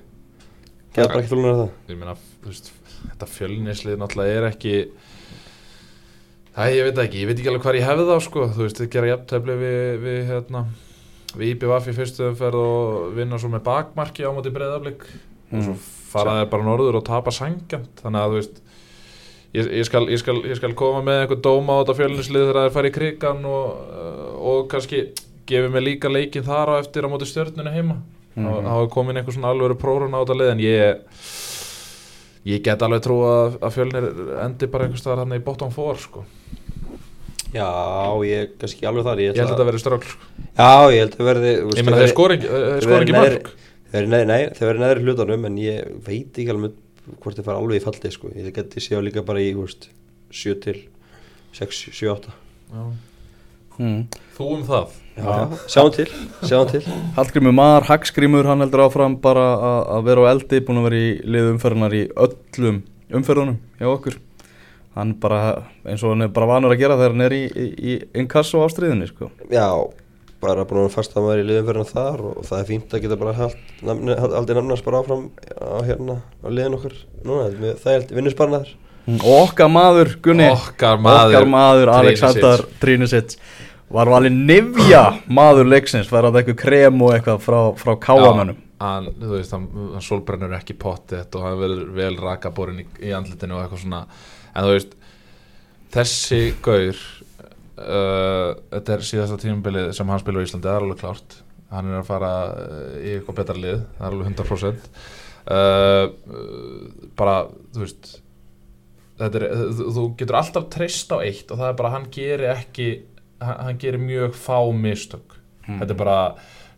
getur bara ekki þúlunar það.
Ég meina, veist, þetta fjölnislið náttúrulega er ekki það ég veit það ekki, ég veit ekki alveg hvað ég hefði þá sko, þú veist, þið gera jafntefli við, við hérna við IBVF í fyrstu umferð og vinna svo með bakmarki á móti breyðaflik og svo fara þeir bara norður og tapa sangjant þannig að þú veist ég, ég, skal, ég, skal, ég skal koma með einhver dóma á þetta fjölnislið þegar þeir fara í krigan og, og kannski gefi mig líka leikin þar á eftir á móti stjörnunu heima
Mhm.
þá þá er komin einhver svona alvöru prórun á þetta lið en ég ég get alveg trú að, að fjölnir endi bara einhvers staðar hann í bottom 4 sko.
já, ég kannski alveg þar
ég held að þetta verði strögl sko.
já, ég held að verði
ég meina þeir skor ekki, mörg
nei, þeir verður neðri hlutanum en ég veit ekki alveg hvort þeir fara alveg í faldi sko. Ég geti séð líka bara í úrst, 7 til 6, 7, 8
Já.
Mm.
þú um það
Já, sjáum til, sjáum til
Hallgrímur Mar, Hagskrímur, hann heldur áfram bara að- að vera á eldi, búin að vera í lið umferðunar í öllum umferðunum hjá okkur. Hann bara, eins og hann er bara vanur að gera þegar hann er í, í, í inkasso ástriðinni, sko.
Já, bara búin að fasta maður í liðum fyrir hann þar og það er fínt að geta bara aldrei namnast bara áfram á hérna á liðin okkar núna, það er vinnusbarnaður
Og okkar maður, Gunni
Okkar maður,
Okkar maður. Alexander Trinisic Var valið nefja maður leiksins? Var það eitthvað krem og eitthvað frá, frá káamönnum
hann, þú veist, hann, hann solbrennur ekki pottið og hann verður vel rakaborinn í, í andlitinu og eitthvað svona. En þú veist, þessi gaur uh, þetta er síðasta tímabilið sem hann spilur í Íslandi, það er alveg klárt. Hann er að fara uh, í eitthvað betra lið það er alveg 100% uh, bara, þú veist er, þú getur alltaf treyst á eitt og það er bara að hann gerir ekki hann, hann gerir mjög fá mistök. Þetta er bara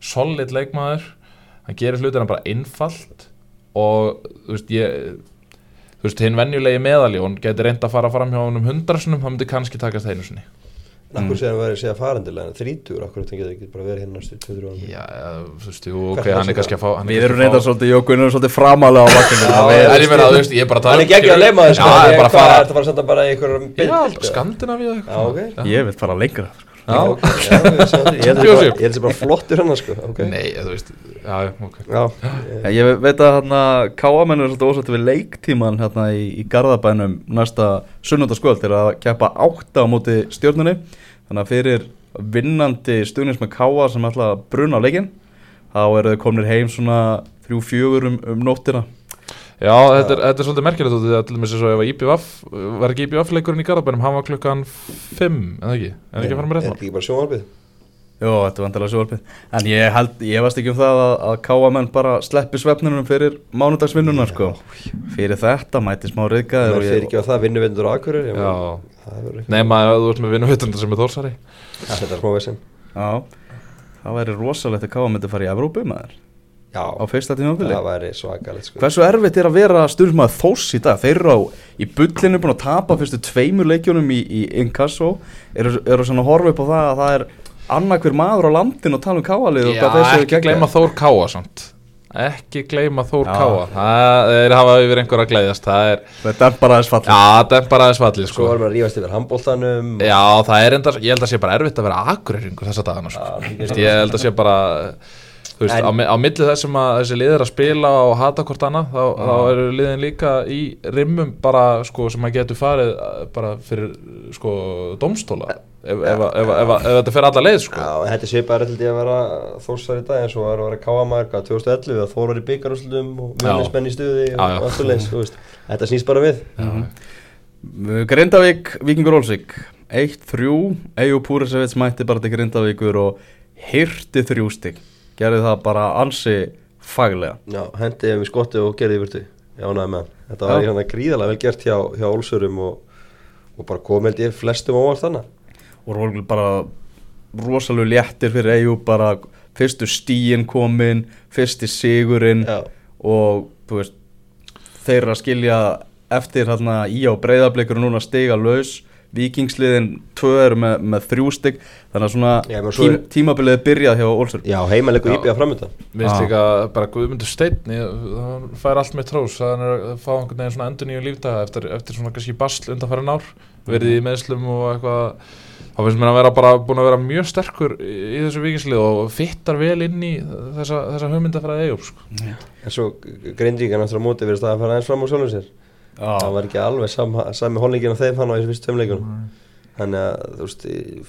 solid leikmaður hann gerir hlutina bara einfalt og þú veist ég þú veist hinn venjulegi meðaljón getur reynd að fara fram hjá honum hundrasunum hann myndi kannski takast einu sinni
akkur hann verið að segja farendilega en þrítur, akkur þetta getur ekki bara verið hérna næstu 2-3 ára
já, þú veist, jú, ok,
Hvað
hann er
er
kannski að fá hann er
Við erum
að
reyndar
fá-
svolítið, Jókun er svolítið framalega á vakkinu
Já,
Það er-
ég meina, þú veist, ég er bara að tala
Hann er
um-
ekki að leima þess
það er bara að fara
Þetta var samt að bara einhverjum
já, Skandinavíu og
Já, ok.
eitthvað
Ég vil fara lengra
já,
Ok, já, ég. Ég held ég þessi bara flottur hann sko. Ok.
nei, þú veist já, já, ok.
Já,
En Ég veit að hérna, káamenn er svolítið ósætti við leiktíman hérna í, í Garðabænum næsta sunnundaskvöld er að keppa átta á móti stjórnunni þannig að fyrir vinnandi stuðnins með káa sem ætla að bruna á leikin þá eru þau komnir heim svona þrjú fjögur um, um nóttina
Já, þetta er, þetta er svolítið merkilegt út í það til dæmis eins og ef að IPVF, var ekki IPVF leikurinn í Garðabænum, hann var klukkan 5, en ekki, en ekki að fara með
er
rétt
ekki bara sjónvarpið?
Jó, þetta er vantilega sjóarpið En ég held, ég veist ekki um það að, að káamenn bara sleppi svefnunum fyrir mánudagsvinnuna sko. Fyrir þetta mæti smá
Það
reyðgæður
er fyrir ekki á það vinnuvindur á Akureyri ég
Já,
Það ekki
nema að þú ert með vinnuvitundar sem er þórsari
Þetta er smá vesinn
Já, það væri rosalegt að káamenn myndi fara í Evrópu maður
Já,
á fyrsta tímafili
það væri svakalegt sko.
Hversu erfitt er að vera stundum þós í dag? Þeir eru á, í bullinu búin að tapa fyrstu tveimur leikjunum í, í Inkasso. Eru, eru svona að horfa upp á það að það er annað hver maður á landinu að tala um káalið og
Já, ekki gleyma Þór Káa samt. Ekki gleyma Þór
Já.
Káa. Það er hafa yfir einhver að gleiðast Það er,
Þetta er bara aðeins fallið.
Já, það er bara aðeins fallið
Svo
sko
var maður að rífast yfir handbóltanum
Já, það er enda, ég held að sé bara erfitt að vera akureyringur þessa dagana sko. Ég held að sé bara Þú veist,
En-
á, á milli þess sem að þessi lið er að spila og hata hvort annað þá, þá eru liðin líka í rimmum bara sko sem að getur farið uh, bara fyrir sko domstóla ef, ef, ef, ef, þetta fer alla leið sko.
Já, þetta er svipaður held ég að vera þórsar í dag eins og var að vera káamæður 2011 að Þór var í byggarúslutum og
Já.
mjölismenn í stuði
Já, já.
og allt svo leins Þetta snýst bara við.
Grindavík, Víkingur Olsvík 1-3, Eyjú Púrisevits mætti bara til Grindavíkur og hirti þrjú stig gerði það bara ansi faglega.
Já, hendiði við skotti og gerði yfirtu Já, næði með hann Þetta var hérna gríðalega vel gert hjá, hjá Olsurum og, og bara komið ég flestum óvart þannig
og voru bara rosalega léttir fyrir Eyjú bara fyrstu stíin komin fyrsti sigurinn
Já,
og veist þeir eru að skilja eftir hérna í á breyðablikur og núna stiga laus vikingsliðin tvö eru með, með þrjú stig þannig að svona
Já, svo
tím, tímabilið byrjað hjá Olsur
já heimalegur
Já.
íbjöða framöndan.
Minnst líka bara Guðmundur Steinn það fær allt með trós það er að fá einhvern veginn svona endur nýju lífdaga eftir, eftir svona kannski basl undanfærin ár verið í meðslum og eitthvað. Þá finnst mér að vera bara búin að vera mjög sterkur í, í þessu vikingslið og fittar vel inn í þessa, þessa hugmyndafræði Eyjólf sko.
En svo grindíkan eftir að móti verið Það var ekki alveg sam, sami holningin á þeim hann á þessu fyrstu tveimleikunum Þannig að þú veist,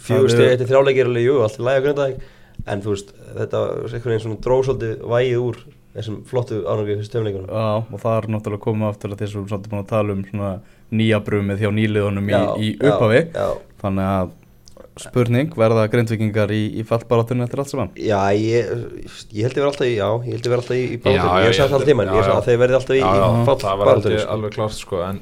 fjögur steg
er-
eftir þrjáleikir er alveg, jú, allt í læg að grinda En þú veist, þetta var einhvern veginn svona dróð svolítið vægið úr þessum flottu ánægju fyrstu tveimleikunum
Já, og það er náttúrulega komið aftur að þessum svolítið búin að tala um svona nýja brumið hjá nýliðunum í, í upphafi.
Já,
þannig að spurning verða grindvikingar í, í fallbaráttunni eftir allt saman?
Já ég, ég held ég verið alltaf í, já, ég held ég verið alltaf í, í
já,
Ég
ég
sagði
held-
alltaf tíma, ég sagði
já.
að þeir verið alltaf í, í
það var alveg,
sko.
alveg klart sko, en,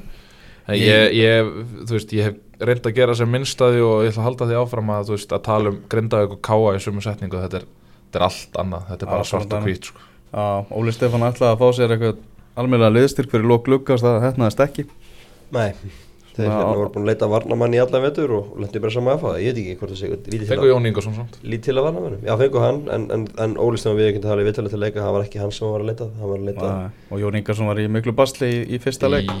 en ég, ég, þú veist, ég hef reynd að gera sem minnstaði og ég ætla að halda því áfram að, þú veist, að tala um grindaðið og káa í sumu setningu. Þetta er, þetta er allt annað, þetta er bara svart og hvít sko.
Já, Óli Stefán ætlaði að fá sér eitthvað almennlega liðstyrk fyrir lók lukkast ekki.
Nei, þeir hérna voru búin að leita varnamann í allan vetur og lendi bara saman að það, ég veit ekki hvort það sé
Fengu
að-
Jón Ingersson samt?
Lítið til að varnamannum, já fengu hann en, en, en Óli Stefán við ekki að hafa í vitalið til að leika það var ekki hann sem var að leita, var að leita
Nei, og Jón Ingarsson var í miklu basli í, í fyrsta leik.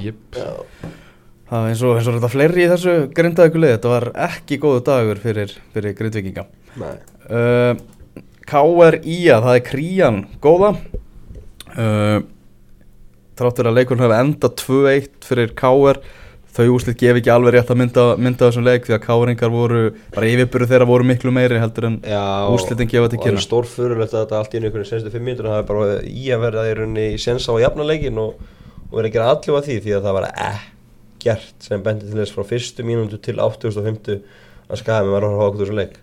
Það er eins og, eins og þetta fleiri í þessu grindavíkulið þetta var ekki góðu dagur fyrir, fyrir grindvikinga uh, KRIA, það er krían góða. Uh, Þráttur að leikurinn hefur enda 2-1 fyrir KR þau úslit gef ekki alveg rétt að mynda, mynda þessum leik því að káringar voru, bara yfirbyrðu þeirra voru miklu meiri heldur en
Já,
úrslitin gefa til
og
kynna.
alveg stórfurulegt að þetta allt í einu einhvern senstu fimm mínútur það er bara í að verða í rauninni í sens á jafnaleikin og, og að gera allu að því því að það var ekkert sem bendi til þess frá fyrstu mínútu til 850 að skæmi var að hafa okkur þessu leik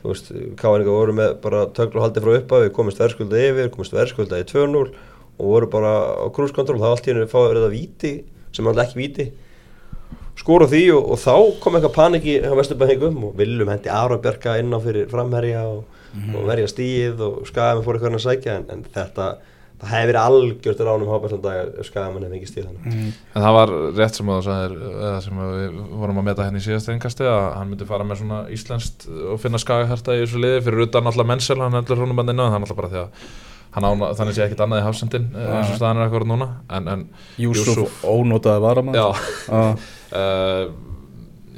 þú veist, Káinga voru með bara töklu haldi frá upphafi, komist verðskulda yfir komist verðskulda í 2-0 og voru bara á krúskontról, það var allt í einu fáið þetta víti, sem alltaf ekki víti skora því og, og þá kom eitthvað panik í Vesturbæðingum og Viljum hendi Aron Björka inn á fyrir framherja og, og verja stíð og skagamann fór eitthvað að sækja en, en þetta, það hefði verið algjört ránum hábærslan dag ef skagamann hefði ekki stíð þannig
En það var rétt sem að þú sagðir eða sem að við vorum að meta henni í síðast einkasti að hann myndi fara með svona íslenskt og finna skagaharta í þessu liði. Fyrir utan alltaf mennsel, hann heldur húnum bandinu en það er alltaf bara því að hann ána, þannig sé ekkit annað í hafsendin eins og staðan er eitthvað núna. En, en
Júsuf ónótaði
Já, *laughs* uh,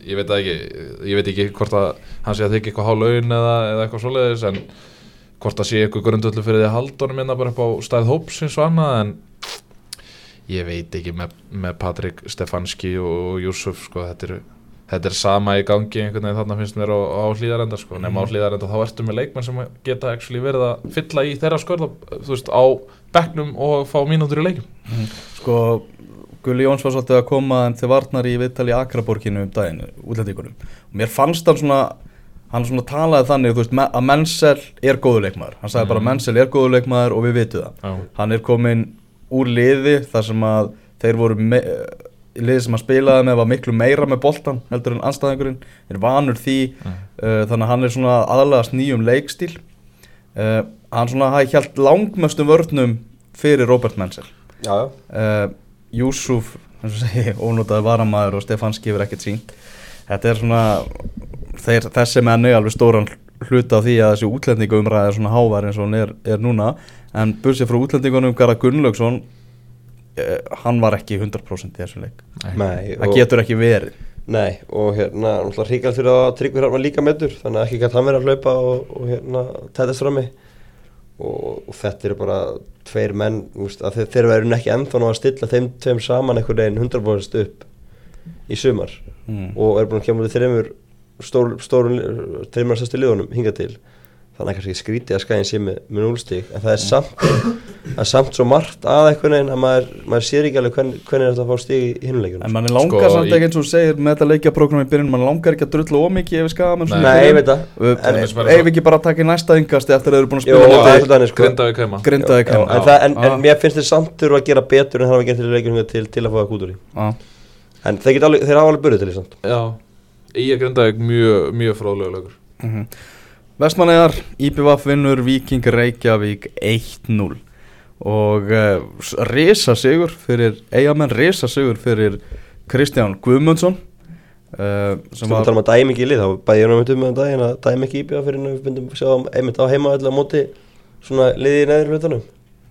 ég veit ekki ég veit ekki hvort að hann sé að þykja eitthvað há laun eða, eða eitthvað svoleiðis en hvort að sé eitthvað grundvöldu fyrir því að haldunum minna bara upp á stæð hópsins og annað en ég veit ekki með, með Patrik Stefanski og Júsuf sko, þetta er, þetta er sama í gangi einhvern veginn þarna finnst mér á, á hlýðarenda sko. nema á hlýðarenda þá ertu með leikmenn sem geta actually verið að fylla í þeirra skörða þú veist á bekknum og fá mínútur í leikum
sko Gulli Jóns var svolítið að koma þeim til varnar í viðtali í Akraborginu um daginn, útlendingunum. Og mér fannst hann svona hann svona talaði þannig, þú veist, að Menzel er góður leikmaður, hann sagði bara
Mhm.
Menzel er góður leikmaður og við vitum það.
Já.
hann er komin úr liði þar sem að þeir voru liði sem hann spilaði með var miklu meira með boltan heldur en anstæðingurinn er vanur því
Mm.
uh, þannig að hann er svona aðlagast nýjum leikstíl. Uh, hann svona hafi hjælt langmestum vörnum fyrir Robert Menzel.
Já, já,
uh, Júsuf ónótaði varamæður og Stefanski hefur ekkert sínt þetta er svona þeir, þessi menni alveg stóran hluta af því að þessi útlendingu umræði er svona hávar eins og hann er, er núna. En bursið frá útlendingunum Gara Gunnlaugsson uh, hann var ekki 100% í þessu leik.
Nei.
Það getur ekki verið.
Nei, og hérna, náttúrulega hríkald fyrir að Tryggvi Hrafn var líka meður, þannig að ekki gæti hann verið að hlaupa og, og hérna, tætast frammi og, og þetta eru bara tveir menn, að þeir, þeir verður ekki ennþá að stilla þeim tveim saman einhvern veginn 100% upp í sumar
mm.
og er búin að kemur til þreymur stór, stór, þreymur sérstu liðunum hingað til þannig að kannski ekki skrítið að skæðin sé með, með núlstík en það er samt það er samt svo margt að einhvern veginn að maður, maður sér ekki alveg hvern, hvernig er þetta að fá stík í hinuleikjum
en mann langar
Sko,
samt ekki eins og segir með þetta leikjaprógram í byrjun, mann langar ekki að drulla ómikið ef við skafum
Nei, ég veit það.
En
En-
ef við ekki bara taka í næsta yngast eftir að þeir eru búin að spila
er sko. Já,
heima.
en,
Já.
það, en,
Já.
en mér finnst þeir samt þurfa að gera betur en það var gert til til, til að til
að.
Vestmannegar, IPVF vinnur Viking Reykjavík 1-0 og uh, risa sigur fyrir eigamenn, risa sigur fyrir Kristján Guðmundsson uh, sem
Þú
var
tala um að dæmi ekki í lið, þá bæði ég um með daginn að dæmi ekki íbjöða fyrir en við myndum sjá um, einmitt á heima öll á móti svona liði í neður hlutunum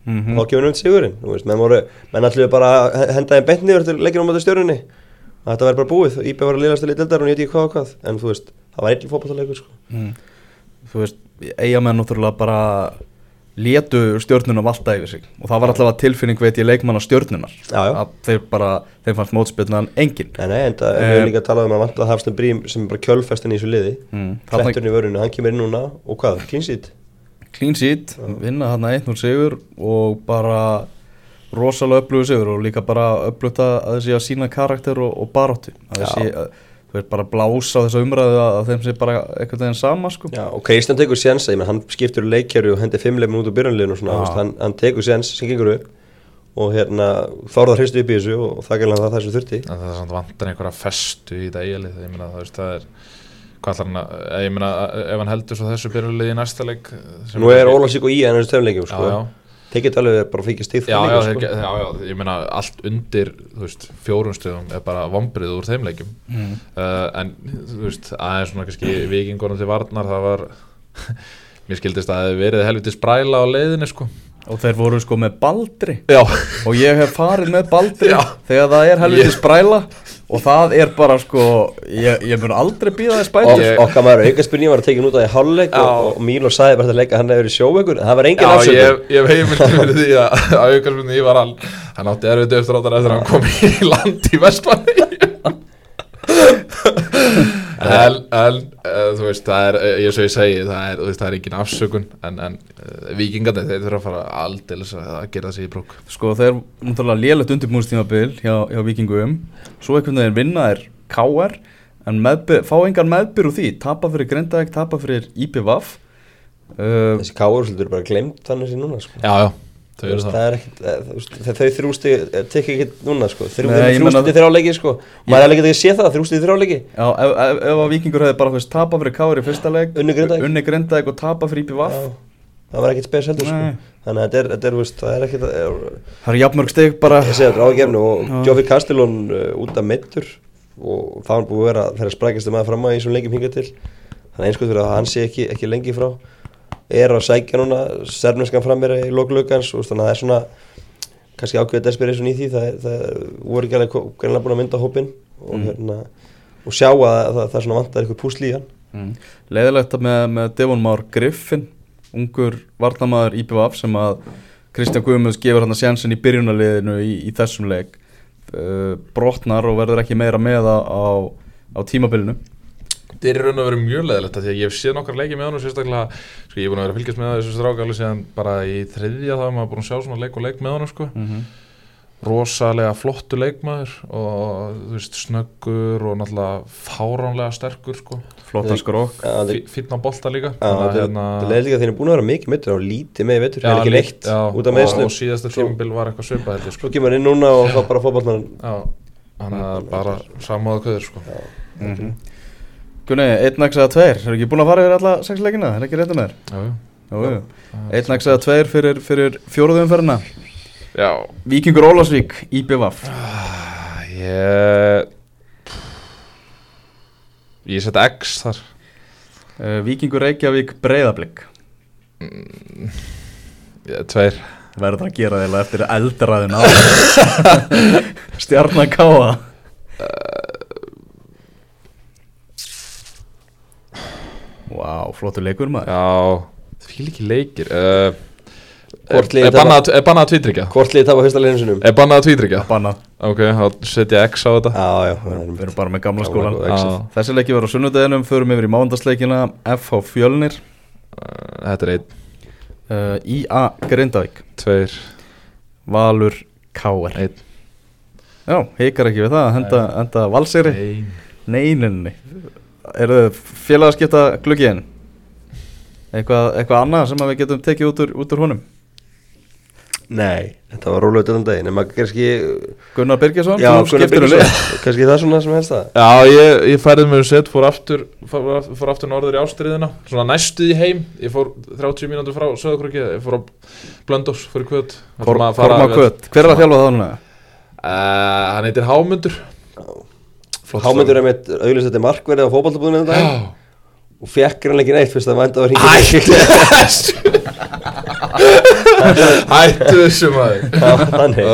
mm
þá kemur nefnt sigurinn, þú veist, menn voru menn allir bara að henda þeim beint niður til leikinu á móti stjórnunni að þetta væri bara búið og íbjöða var að liðast til í dildar og ég veit ekki hvað og hvað en þú veist, það var eitthvað fótballleikur sko.
mm. Þú veist, eigamenn náttúrulega bara létu stjórnunum alltaf yfir sig. Og það var allavega tilfinning veit ég leikmann á stjórnunar
Já, já.
að þeir bara, þeim fannst mótspilnan engin.
Nei, nei, en það er líka að tala um að vant að hafstum brím sem er bara kjölfestin í þessu liði.
Mm. Þarna-
kletturinn í vörunni, hann kemur inn núna og hvað, clean sheet?
Clean sheet, vinna hann að 1-0 sigur og bara rosalega öflugur sigur og líka bara öflugt að þessi að sína karakter og, og baráttu. Að
Já.
þessi, að, þú veist, bara blása á þessa umræðu að, að þeim sé bara eitthvað veginn sama sko.
Já, og Kristján tekur séns, ég menn hann skiptur leikjari og hendi fimmleifin út úr byrjunliðinu og svona,
Já.
veist, hann, hann tekur séns sem gengur upp og hérna þorðar hristu upp í þessu og það gæla það þessu þurfti
En það er samt vantar einhverja festu í þetta eigalið Ég meina það, það er Hvað að eh, Ég meina ef hann heldur svo þessu byrjulið í næsta leik sem
Nú er Ólafsík og í en þessu tveimleikjum
Já,
sko.
Já,
tekið alveg bara fyrir stíð
já, já,
sko.
þeir, já, já, ég meina allt undir þú veist, fjórum stöðum er bara vombrið úr þeim leikjum
mm.
uh, en þú veist, aðeins svona kannski vikingornum til varnar það var *laughs* mér skildist að það hefði verið helviti spræla á leiðinni sko
og þeir voru sko með baldri
já,
og ég hef farið með baldri
Já.
þegar það er helviti spræla og það er bara sko ég, ég mun aldrei býða þess
og,
bæti
Ég-
okkar maður aukarspilni var að tekja út á í hálfleik
Já.
og, og Mílo sagði bara þetta leik að hann hefur verið sjóveikur en það var engin
já
afsökun.
ég, ég hef heimilt fyrir því að ég var all hann átti erfitt eftir áttar eftir að hann kom í land í Vestmanni En, en uh, þú veist, það er, uh, eins og ég segi, það er, þú veist, það er engin afsökun En, en uh, vikingarnir, þeir þurfa að fara aldeilis að, gera sig í brók
Sko þeir eru náttúrulega lélegt undirbúinstímabil hjá, hjá vikingum Svo einhvern veginn vinna er KR En meðbyr, fá engan meðbyr úr því. Tapa fyrir Grindavík, tapa fyrir IPVAF uh,
Þessi káurúslutur er bara glemt þannig sem núna sko.
Já, já, þau eru það.
það er ekkert, eh, þau- þau þrjústi tekja ekkert núna sko, þrjústi þrjáleiki sko, maður er ekkert ekki að sé það, þrjústi þrjáleiki
Já, ef, ef, ef að vikingur hefði bara þú veist, tapa fyrir KR í fyrsta leik. Unni Grindavík. og tapa fyrir IPVAF
Já, það var ekkert spes heldur sko, þannig að þetta er, er, það er ekkert, er,
Það eru jafnmörg steg bara.
Ég segi þetta er ágefni og. Jófi Kastilón út af meittur og það var búið að vera þeirra sprækjastu maður fram að í svona lengjum hinga til. Þannig að einskot fyrir að hann sé ekki, ekki lengi frá er að sækja núna serfneskan fram mér í lokulökans og þannig að það er svona kannski ákveðið desperation í því það, það voru ekki alveg greinlega búin að mynda hópin og, hérna, og sjá að það, það er svona vantar eitthvað púsli í hann.
Mm. Leðilegt með, með Devon Már Griffin Ungur varnamaður IPVAF sem að Kristján Guðmunds gefur hann að sjansin í byrjunarliðinu í, í þessum leik uh, Brotnar og verður ekki meira með á, á, á tímabilinu
Þetta er raun og verið mjög leðilegt af Því að ég hef séð nokkar leikið með honum sérstaklega Sko ég er búin að vera að fylgjast með þessu strákáli síðan bara í þriðja þá er maður búin að sjá svona leik og leik með honum sko.
Mm -hmm.
Rosalega flottu leikmaður og þú veist snöggur og náttúrulega fáránlega sterkur sko.
Flottan
það
Fínn á bolta líka.
Það er- það er leið líka því að hann er búin að vera mikið meittur og lítið með í vetur, er ekki
já,
út af
og,
meðslum
og síðasta tímabil var eitthvað
Gunni, einn nags eða tveir? Eru ekki búin að fara yfir alla sex leikina? Er ekki rétt um þér?
Já, já.
Jú, jú. Einn nags eða tveir fyrir, fyrir fjóruðu umferðina?
Já,
Víkingur Ólasvík, IPVAF
ég Ég set X þar.
Uh, Víkingur Reykjavík Breiðablík
ég, Tveir.
Verður að gera þeirra eftir eldraðin á *laughs* Stjarnan Vá, flottur leikur maður.
Já, því líki leikir uh, Er bannað er bannað að tvítryggja?
Hvort liðið tapa fyrsta liðinu sinum
Er bannað að tvítryggja?
Bannað,
Ok, þá setja ég X á þetta.
Já, já
við erum bara með gamla skólan Þessi leiki var á sunnudeginum, förum yfir í mándagsleikina FH Fjölnir,
uh, Þetta er einn,
uh, IA Grindavík.
Tveir,
Valur Káar
einn.
Já, hikar ekki við það, enda, enda valsýri
Ein.
Neininni Eru þið félagaskipta gluggiðin? Eitthvað, eitthvað annað sem að við getum tekið út úr, út úr honum?
Nei, þetta var rólega utan daginn En maður kannski
Gunnar Birgesson,
Já,
þú skiptir um lið *laughs*
Kannski það svona sem helst það
Já, ég, ég færði mig um set, fór aftur, fór, aftur- fór aftur norður í ástriðina Svona næstuð í heim, ég fór 30 mínútur frá Söðukröki, ég fór á Blöndós, fór í kvöt
Kor, Korma Kvöt, hver er að þjálfa það núna?
Uh, hann heitir Hámundur Flott
Hámyndur er með auðvitað þetta markverðið á fótballtabúðinu þetta
Já.
Og fekk hann ekki neitt fyrst að vænta að hringa
Hættu *laughs* þessu maður. *laughs*
Þannig.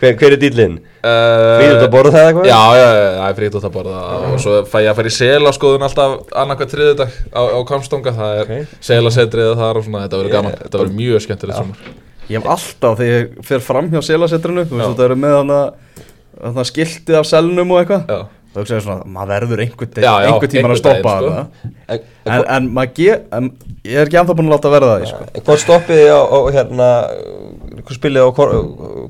Hver, hver er?
Uh,
Fyrir þetta að borða það eitthvað?
Já, já, já, það er út að borða og svo fæ ég að fara í selaskoðun alltaf annarkvæð þriðudag á, á Kamstonga það er
Ok.
okay. selasetrið þar og svona, þetta verður gaman, þetta verður mjög skemmtilegt sumar.
Ég hef alltaf þegar ég fer fram hjá selasetrinu Þú veist þetta eru með hann að skiltið af selnum og eitthvað
Já,
Það hugsaði svona, maður verður einhver,
Já, já,
einhver tímar að stoppa það
sko.
En,
en, en en, ég er ekki anþá búin að láta verða það í, sko.
hvort stoppið þið á, á hérna Hvað spilið á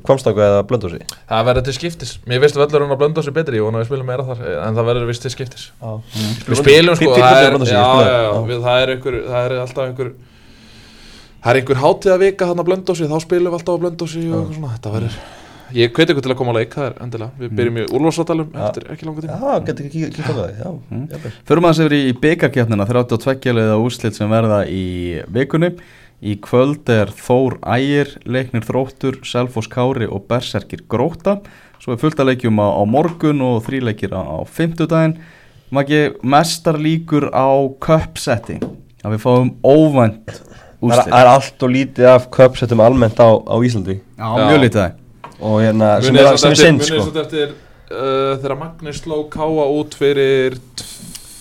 Kvamstangu eða Blöndósi?
það verður til skiptis Mér finnst völlurinn að blönda sér betri, ég vona að við spilum meira þar en það verður vist til skiptis
Já
Við spilum sko, það er,
Blönduósi,
já,
ég spilaði.
já, já, við, það er einhver, það er alltaf einhver Það er einhver hátíðavika hann að blöndósi, þá spilum við alltaf á blöndósi og eitthvað svona, þetta verður Ég hveti ykkur til að koma að leik, það er endilega. Við byrjum í
Já.
eftir ekki langa tíma
Já, getur ekki kíkja á það Já, jafnvel.
Förum aðeins yfir í byggarkjöfnina 32 liða úrslit sem verða í vikunni. Í kvöld er Þór Ægir, Leiknir Þróttur, Selfoss Kári og Berserkir Gróta Svo er fullt að leikjum á, á morgun og þríleikir á, á fimmtudaginn. Maki mestar líkur á köpsetti að við fáum óvænt
er-
úrslit.
það er allt og lítið af köpsettum almennt á, á Íslandi?
Já,
Já.
mjög lítið það
Og hérna, sem er, er synd
munið
sko.
samt eftir uh, þegar Magni sló Káa út fyrir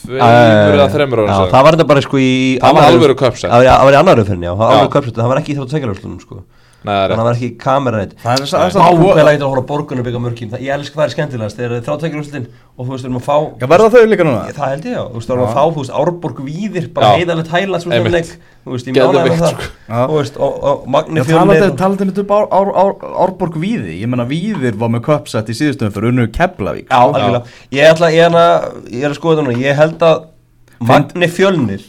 tveimur eða þreimur ára
það var þetta bara sko í
Það var.
Já, já, það var í annar umferðin, já, það var alveg köpsett ekki í þrjótt tvekjarúslunum sko.
er
Þannig að það var ekki í kamera neitt
Það er
að horfa borgunum byggja mörkin. Ég elsk það er skemmtilegast. Þegar þrjótt tvekjarúslun og þú veist, við erum að fá
Já, verða þau líka núna?
Það held ég já, þú veist, það erum að fá, þú veist, Árborg víðir Bara heiðalegt hæla, svo
Einmitt.
leik. Þú veist, ég
Geðveikt,
með það.
sko.
Þú veist, og, og Magni og-
talandi þetta upp Ár- Ár- Ár- Árborg Víði. Ég menna Víðir var með köpsett í síðustöðum fyrir unnu Keflavík.
Ég ætla, ég er að, ég er að skoða þetta núna. Ég held að Magni Fjölnir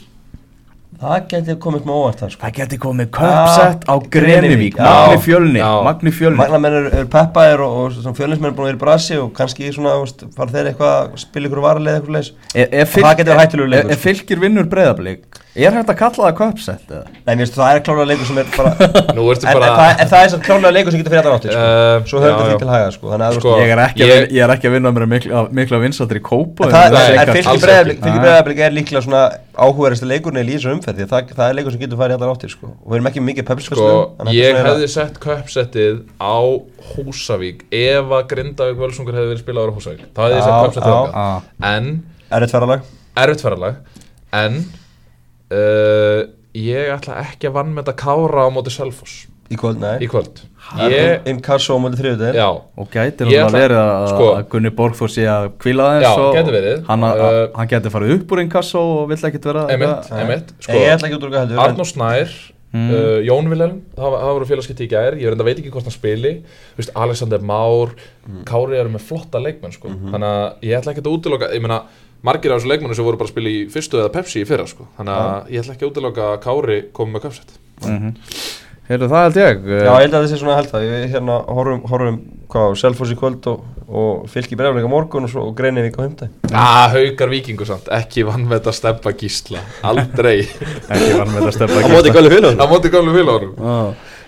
Það geti komið með óvart það, sko.
Það geti komið köpsett á Grenivík. Magni Fjölni. Magni Fjölni.
Magnamenn eru er peppaðir og, og svona fjölinsmenn er búin að vera í brasi og kannski svona, fara þeir eitthvað að spila ykkur varlega eitthvað leis
E- ef
Það getur verið hættulegur leikur,
Ef fylgir vinnur breyðablík Er hægt að kalla það köpsett eða?
Nei, mér finnst það er klálega leikur sem er bara En, *laughs*
Nú ertu
en,
bara
það, en það er samt klálega leikur sem getur fyrir þetta átti sko.
Eh,
Svo höfum við því til haga sko. Þannig að
Sko,
sko,
Ég er ekki, að
ég-
ég er ekki að vinna mér mikla, mikla vinsaldir í kópa
En það, en
Nei.
breiðablík er líklega svona áhugaðurstu leikurinn í þessar umferði það, það er leikur sem getur farið í allar áttir sko. og við erum ekki mikið
Sko,
pepsilsfestum
ég hefði sett köpsettið á Húsavík ef að Grindavík Völsungur uh, ég ætla ekki að vann með þetta kára á móti Selfoss.
Í kvöld, nei.
Í kvöld.
Ég,
ég,
Inkasso á móti þriðudegin
já,
Og gæti
Ég
náttúrulega
ætla-
verið að,
sko-
að Gunni Borgþór sé að kvíla aðeins
Já, gæti verið.
Hann, að,
Uh,
hann gæti farið upp úr inkasso og vill ekkit vera
emitt, emitt
Sko, ég ætla ekki út úr hvað heldur
Arnó Snær
Mm.
uh, Jón Vilhelm, það, það voru félagskipti í gær. Ég veit ekki hvort hann spili. Þú veist, Alexander Már, Kári eru með flotta leikmenn sko. þannig að ég ætla ekki að útiloka ég meina, margir af þessu leikmennu sem voru bara að spila í fyrstu eða Pepsi í fyrra sko. þannig að ég ætla ekki að útiloka að Kári komi með köpsett
Heyrðu það held ég
Já, ég held að þessi svona held það. Við hérna horfum, horfum hvað, Selfoss í kvöld og, og fylki breyfleika morgun og svo Greinivík á heimtæg
ah, Haukar vikingur samt, ekki vann með þetta steppa gísla. Aldrei.
Ekki var með þetta stefna
fylgum
á móti gamlu félagunum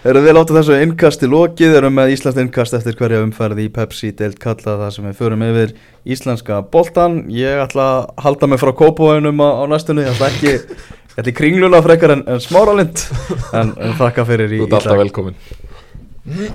Erum við látið þessu innkasti lokið, erum með Íslands innkast eftir hverja umferð í Pepsi deilt kalla það sem við förum yfir íslenska boltan. Ég ætla að halda mig frá kópavöginum á, á næstunni, ég ætla ekki, ég ætla í kringluna frekar en, en smáralind, en, en þakka fyrir í
Þú ert alltaf velkomin